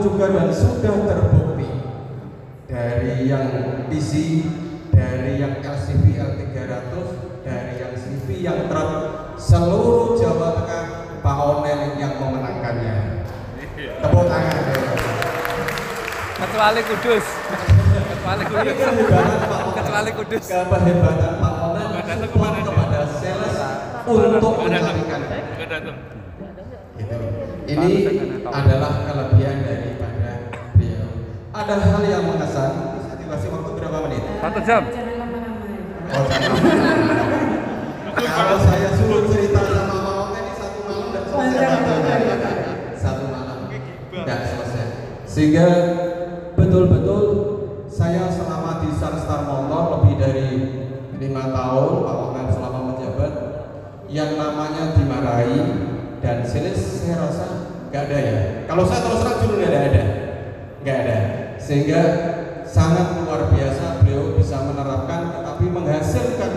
juga dan sudah terbukti dari yang PC, dari yang LCV L300, dari yang CV, yang truk, seluruh Jawa Tengah Pak Onel yang memenangkannya. Tepuk tangan. Kecuali Kudus. Kecuali Kudus. Kecuali Kudus. Kehebatan Pak Onel support kepada sales untuk mencarikan Gitu. Ini adalah kelebihan beliau. Ada hal yang mengesan. Bisa dikasih waktu berapa menit? Satu jam. Oh, Kalau saya suruh cerita sama Mama ini satu malam dan selesai satu malam. Satu malam nggak selesai. Sehingga betul-betul saya selama di Sunstar Motor lebih dari lima tahun Pak Wamen selama menjabat yang namanya dimarahi dan sales saya rasa nggak ada ya. Kalau saya terus terang dulu nggak ada, nggak ada. Sehingga sangat luar biasa beliau bisa menerapkan tetapi menghasilkan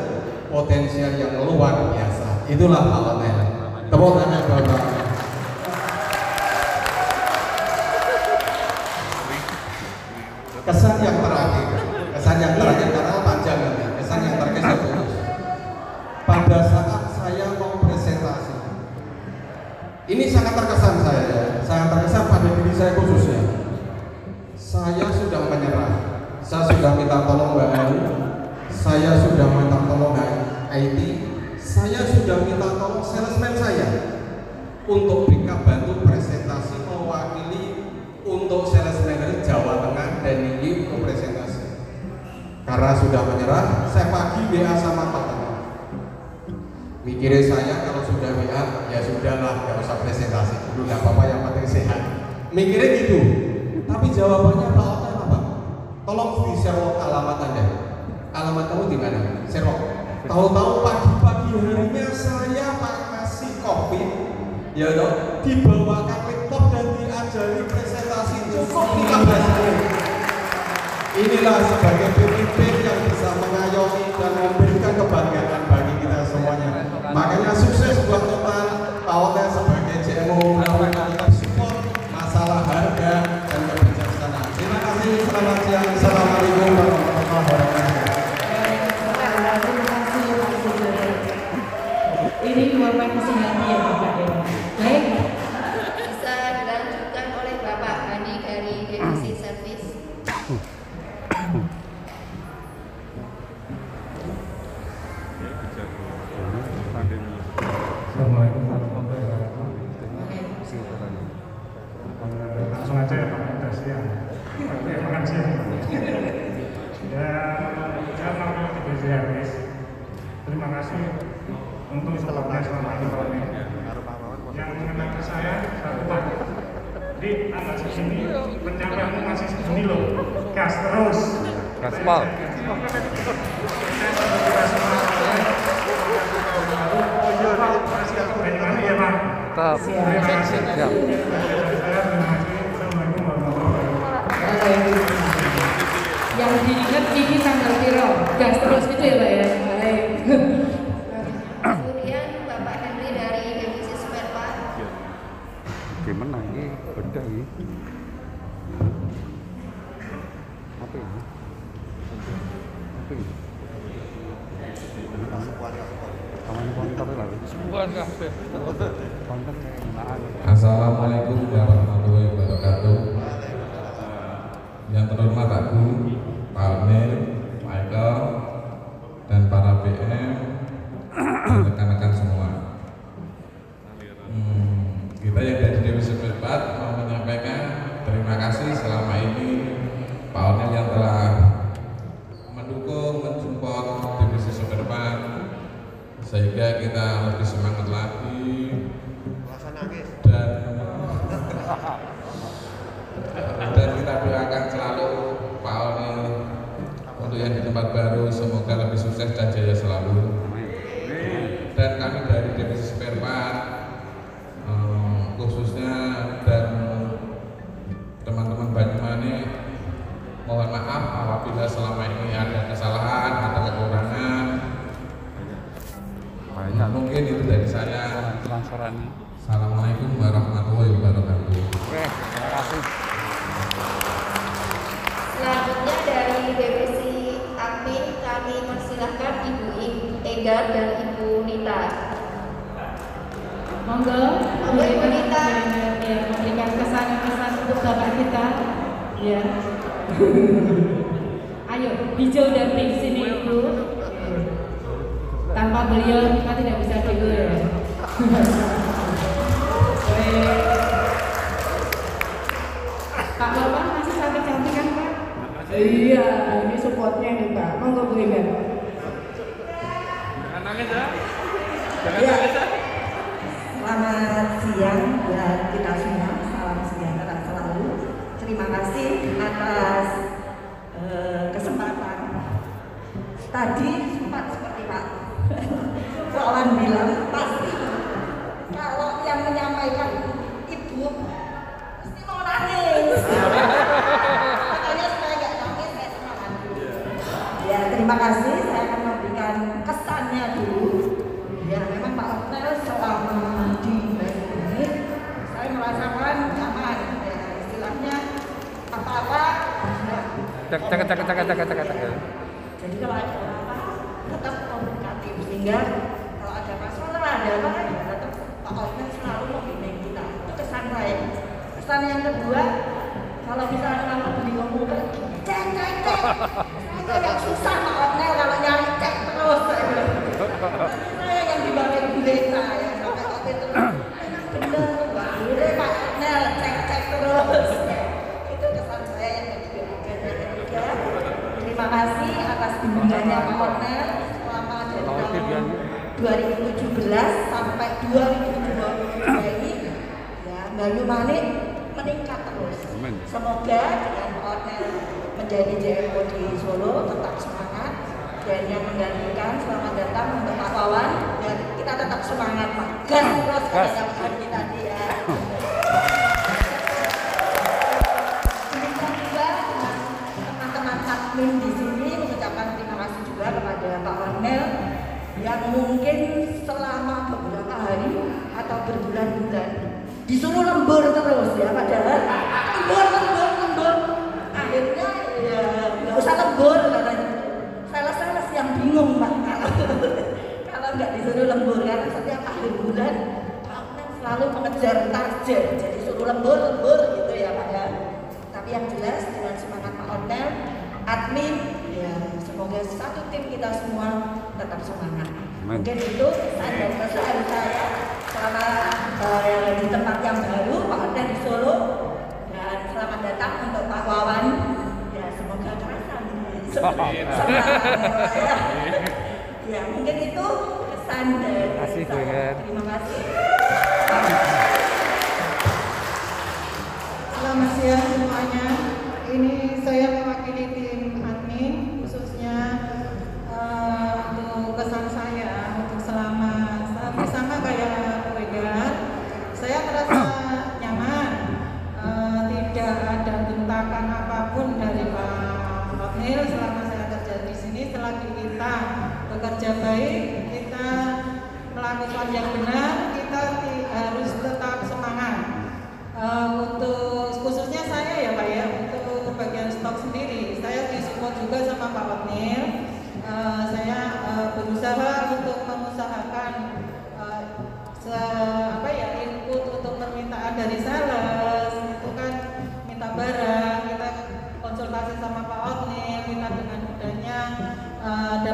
potensial yang luar biasa. Itulah Pak. Tepuk tangan Bapak. Minta tolong salesman saya untuk bisa bantu presentasi mewakili untuk sales manager Jawa Tengah dan ini untuk presentasi. Karena sudah menyerah saya pagi WA sama Pak mikirnya saya kalau sudah WA ya sudahlah nggak usah presentasi. Dulu nggak apa-apa yang penting sehat. Mikirnya gitu tapi jawabannya Pak Otan apa tolong di share alamat anda. Alamat kamu di mana? Serok tahu-tahu pagi-pagi harinya saya Pak kasih kopi. Ya dok dibawakan laptop dan diajari presentasi. Cukup. 15 menit inilah sebagai pemimpin yang Assalamualaikum warahmatullahi wabarakatuh. Langsung aja ya Pak Tes ya. Oke, makasih. Ya, saya mau di BCRS. Terima kasih untuk supportnya selama ini Nek. Yang mengenal saya satu Pak. Di tanggal segini pencapaianmu masih segini loh. Gas terus. Gaspol. Bagaimana ya Pak? Tetap. Baik. Yang diingat ini tanggal piro, gas terus itu ya Pak ya. Baik. Kemudian Bapak Henry dari Divisi Spare Part. Gimana ini? Beda ini. Apa ini? Apa ini? Kawan konter lah. Sebuah kafe. Konter enakan. Assalamualaikum warahmatullahi wabarakatuh. Yang terhormat aku, Pak Amir, Michael, dan pasti mau nangis. Makanya supaya nggak nangis saya semangat. Ya terima kasih. Saya akan memberikan kesannya dulu. Ya memang Pak Hotel selama di ini saya merasakan nyaman. Ya, istilahnya apa-apa Cek cek cek cek cek cek cek. cek. jadi kalau ada apa tetap komunikatif sehingga kalau ada masalah ada apa ya tetap Pak Otmen selalu membimbing kita itu kesan saya kesan yang kedua kalau misalnya kalau beli komputer cek cek cek. Saya kayak susah Pak. Otmen kalau nyari cek terus. Saya saya yang dibalik guleta ya. Sampai waktu itu memang bener. Pak boleh Pak. Otmen cek cek terus. Itu kesan saya yang ketiga. Dan yang ketiga terima kasih atas bimbingannya Pak Otmen selama dari Tahu tahun bimbingan. 2017 sampai 2022 ini. Ya Bayu Manik meningkat terus. Amin. Semoga dengan Pak Otmen menjadi JMO di Solo tetap semangat dan yang menggantikan selamat datang untuk Pak Wawan dan kita tetap semangat Pak. Gas terus kayak yang tadi tadi ya. Demikian juga teman-teman admin di sini mengucapkan terima kasih juga kepada Pak Ornel yang mungkin selama beberapa hari atau berbulan-bulan disuruh lembur terus ya padahal lembur lembur lembur. Akhirnya ya nggak usah lembur katanya. Sales-sales yang bingung pak. Kalau nggak disuruh lembur karena setiap akhir bulan Ornel selalu mengejar target. Jadi suruh lembur lembur gitu ya pak ya. Tapi yang jelas dengan semangat Pak Onel, admin, ya semoga satu tim kita semua tetap semangat. Amin. Mungkin itu dan kesan saya selama eh, di tempat yang baru, Pak Onel di Solo, dan selamat datang untuk Pak Wawan. Ya semoga terasa semangat ya. Ya mungkin itu kesan dari Terima kasih, Bu saya. Terima kasih.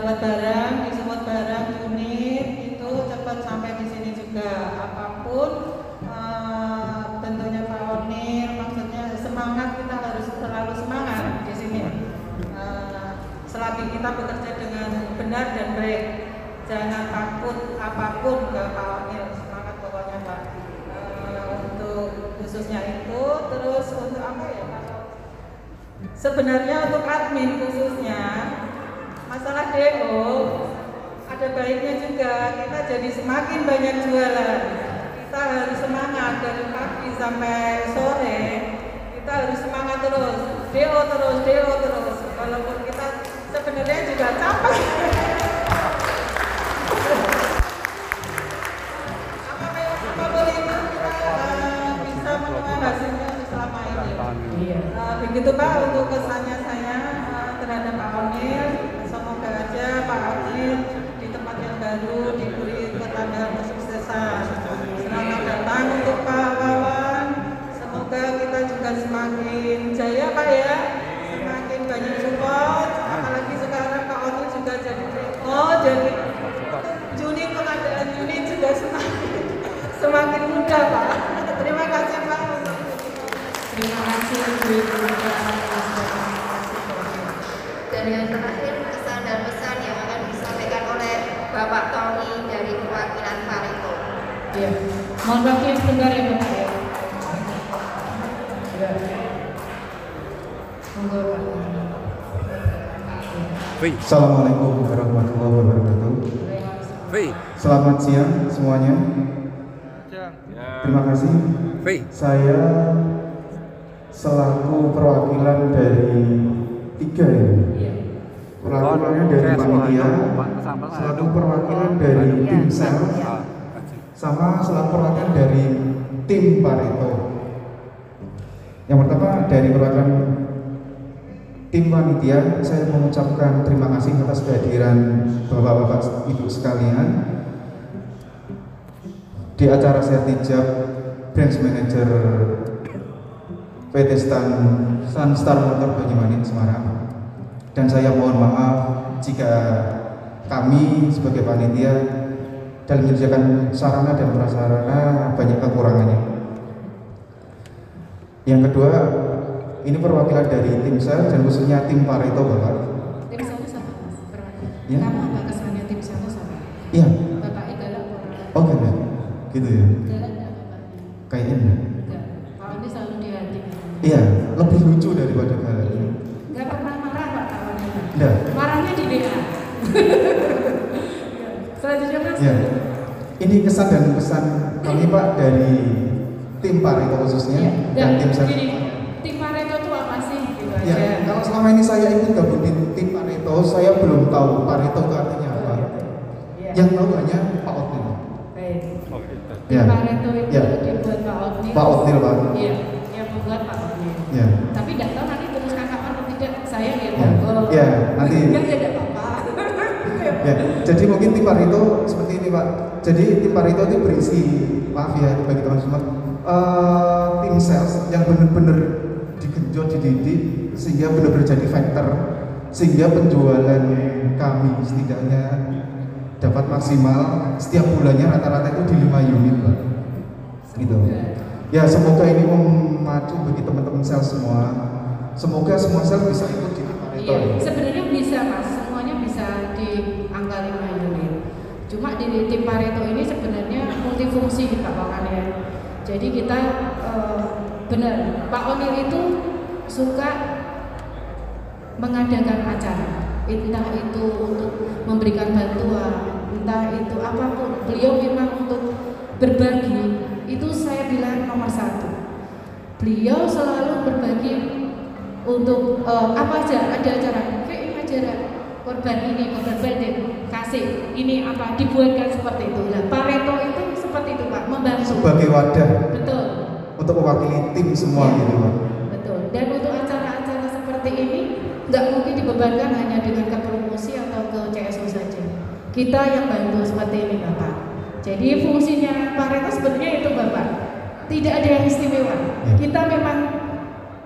dapat barang disupport barang unit itu cepat sampai di sini juga. Apa pun eh, bentuknya Pak Onir maksudnya semangat kita harus selalu semangat di sini. Eh, selagi kita bekerja dengan benar dan baik jangan takut apa pun ke Pak Onir. Semangat pokoknya Pak. Eh, untuk khususnya itu terus untuk apa ya sebenarnya untuk admin khususnya masalah DO ada baiknya juga. Kita jadi semakin banyak jualan kita harus semangat dari pagi sampai sore. Kita harus semangat terus. DO terus DO terus. Walaupun kita sebenarnya juga capek. Eh, ini? Iya. Eh, begitu Pak untuk kesannya saya eh, terhadap Pak Onil aja Pak Onil di tempat yang baru dan kesuksesan. Selamat datang untuk Pak Wawan. Semoga kita juga semakin jaya Pak ya, semakin banyak support. Apalagi sekarang Pak Oni juga jadi oh jadi unit pengadaan unit juga semakin semakin mudah Pak. Terima kasih Pak. Terima kasih Ibu Ibu Dan yang terakhir pesan dan pesan yang akan disampaikan oleh Bapak Tony dari perwakilan Pareto. Ya, mohon waktu sebentar ya Bapak ya. Ya. Monggo Pak. Assalamualaikum warahmatullahi wabarakatuh. Selamat siang semuanya. Terima kasih. Saya selaku perwakilan dari tiga ya. Perwakilannya dari panitia, selaku perwakilan dari tim sel, sama selaku perwakilan dari tim Pareto. Yang pertama dari perwakilan tim panitia, saya mengucapkan terima kasih atas kehadiran bapak-bapak ibu sekalian di acara Sertijab Branch Manager PT Stan Sunstar Motor Banyumanik Semarang dan saya mohon maaf jika kami sebagai panitia dalam menyediakan sarana dan prasarana banyak kekurangannya. Yang kedua, ini perwakilan dari tim saya dan khususnya tim Pareto Bapak. Tim sana sama Mas. Ya. Kamu apa kesannya tim sana sama? Iya, Bapak Igala orang. oke enggak? Gitu ya. Kayaknya enggak. Enggak. Pak Oni selalu di hati. Iya, lebih lucu daripada kalian. Enggak pernah marah Pak. Pak. Enggak. Marahnya di WA. Selanjutnya Mas. Ya, ini kesan dan pesan kami Pak dari tim Pareto khususnya Ya, dan tim saya. gini, tim Pareto itu apa sih? Gitu Ya, aja. kalau selama ini saya ikut gabung di tim Pareto, saya belum tahu Pareto itu artinya apa. Ya. Yang tahu hanya Pak Otnil. Baik. Tim Ya. Pareto itu Ya. dibuat Pak Otni. Pak Otnil, Pak. Iya, yang membuat Pak Otni. Ya. Tapi tidak tahu nanti teruskan kapan atau tidak. Saya ya Ya. monggo. Ya, nanti. Ya tidak apa-apa. Ya, jadi mungkin tim Pareto seperti ini Pak. Jadi tim Pareto itu berisi, maaf ya bagi teman semua, eh, tim sales yang benar-benar digenjot, dididik sehingga benar-benar jadi factor sehingga penjualan kami setidaknya dapat maksimal setiap bulannya rata-rata itu di 5 unit Pak. Gitu. Ya semoga ini memacu bagi teman-teman sales semua. Semoga semua sales bisa ikut di Pareto. Iya, ya. sebenarnya bisa mas, semuanya bisa di angka 5 unit. Cuma di tim Pareto ini sebenarnya multifungsi Pak Wawan ya. Jadi kita eh, benar, Pak Onil itu suka mengadakan acara, entah itu untuk memberikan bantuan, entah itu apa pun. Beliau memang untuk berbagi itu saya bilang nomor satu. Beliau selalu berbagi untuk eh, apa aja ada acara kayak acara korban ini korban bandit kasih. Ini apa? Dibuatkan seperti itu. Lah Pareto itu seperti itu pak. Membantu. Sebagai wadah. Betul. Untuk mewakili tim semua Iya. gitu Pak. betul. Dan untuk acara-acara seperti ini nggak mungkin dibebankan hanya dengan ke promosi atau ke CSO saja. Kita yang bantu seperti ini bapak. Jadi fungsinya Pareto sebenarnya itu bapak. Tidak ada yang istimewa. Iya. kita memang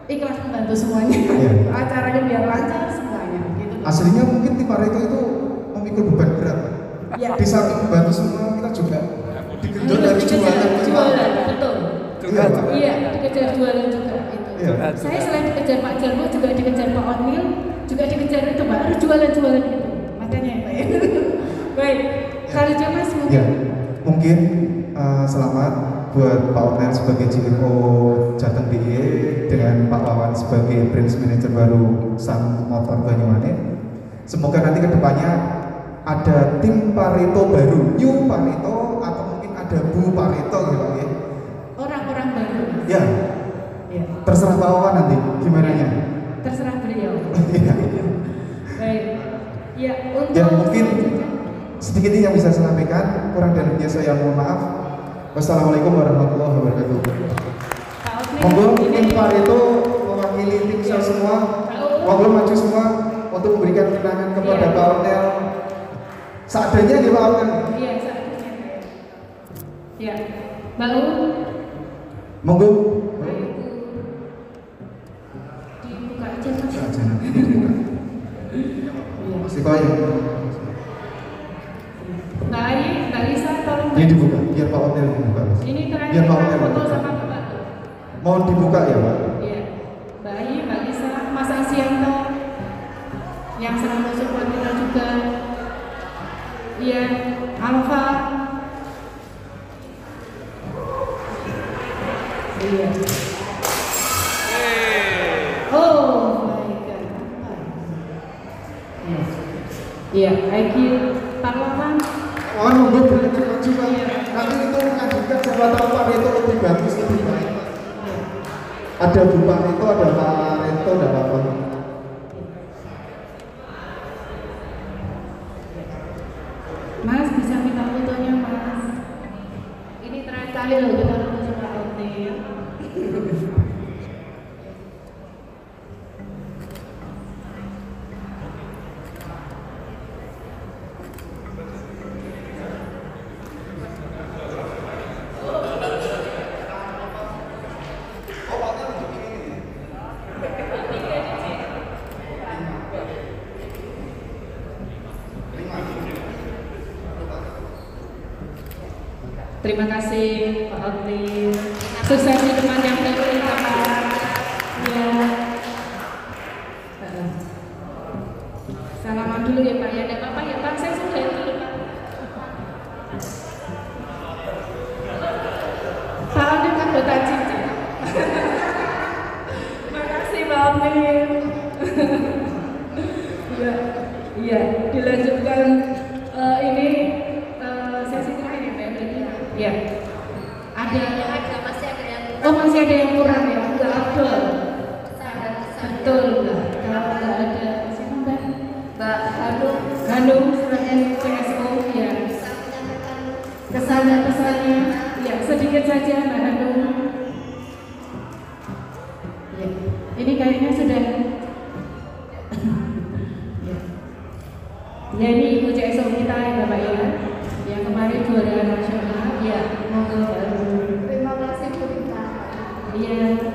ikhlas membantu semuanya. Iya. acaranya biar lancar semuanya gitu. Aslinya mungkin tim Pareto itu memikul beban berat. Ya. Di samping membantu semua kita juga digenjot dari Dikejar jualan jualan betul. Iya, Pak. iya dikejar jualan juga itu Iya. saya selain dikejar Pak Jarwo juga dikejar Pak Onil juga dikejar itu Pak. Harus jualan-jualan itu. Makanya ya Pak ya. Baik selanjutnya Mas mungkin? Ya, mungkin eh, selamat buat Pak Otel sebagai CEO Jateng DIY dengan Pak Wawan sebagai branch manager baru Sun Motor Banyumanik. Semoga nanti ke depannya ada tim Pareto baru, New Pareto atau mungkin ada Bu Pareto gitu ya. orang-orang baru Mas. Ya, ya terserah Pak Wawan nanti gimana ya. terserah beliau Iya. baik ya untuk Ya mungkin sedikit ini yang bisa saya sampaikan, kurang dan lebihnya saya mohon maaf. Wassalamualaikum warahmatullahi wabarakatuh. Monggo tim Pareto mewakili tim saya semua. Monggo maju semua untuk memberikan kenangan kepada Iya. Pak Onel. Seadanya di Pak Onel. iya selanjutnya Ya, Mbak U, Monggo. Dibuka aja mas. Buka aja nanti dibuka. Iya. Masih koyo. Mbak Ayi, Mbak Lisa, tolong. Ini dibuka, biar Pak Hotel dibuka. Ini terakhir Biar Pak Hotel foto dibuka. sama Bapak. Mau dibuka ya Pak? Iya, Mbak Ayi, Mbak Lisa, Mas Asianto, yang selalu support kita juga. Iya, Alfa. Iya. Oh my God. Yes. Iya, IQ Parwaman. Oh, nunggu boleh maju Pak. Nanti itu mengajukan siapa tahu Pak Reto lebih bagus, lebih baik. Ada Bu Pak Reto, ada Pak Reto, ada Pak Pak. Mas bisa minta fotonya Mas. Ini terakhir kali loh kita foto sama Otil. Terima kasih Pak Otil. Sukses di depan yang baru Pak. Ya. Salaman dulu ya Pak ya. Tidak apa-apa ya Pak. Saya sudah dulu Pak. Pak kan anggota. Terima kasih Pak Otil. Iya, iya. Dilanjutkan CSO kita ya Bapak ya yang kemarin juara nasional ya monggo Hanum. terima kasih Bu. Iya.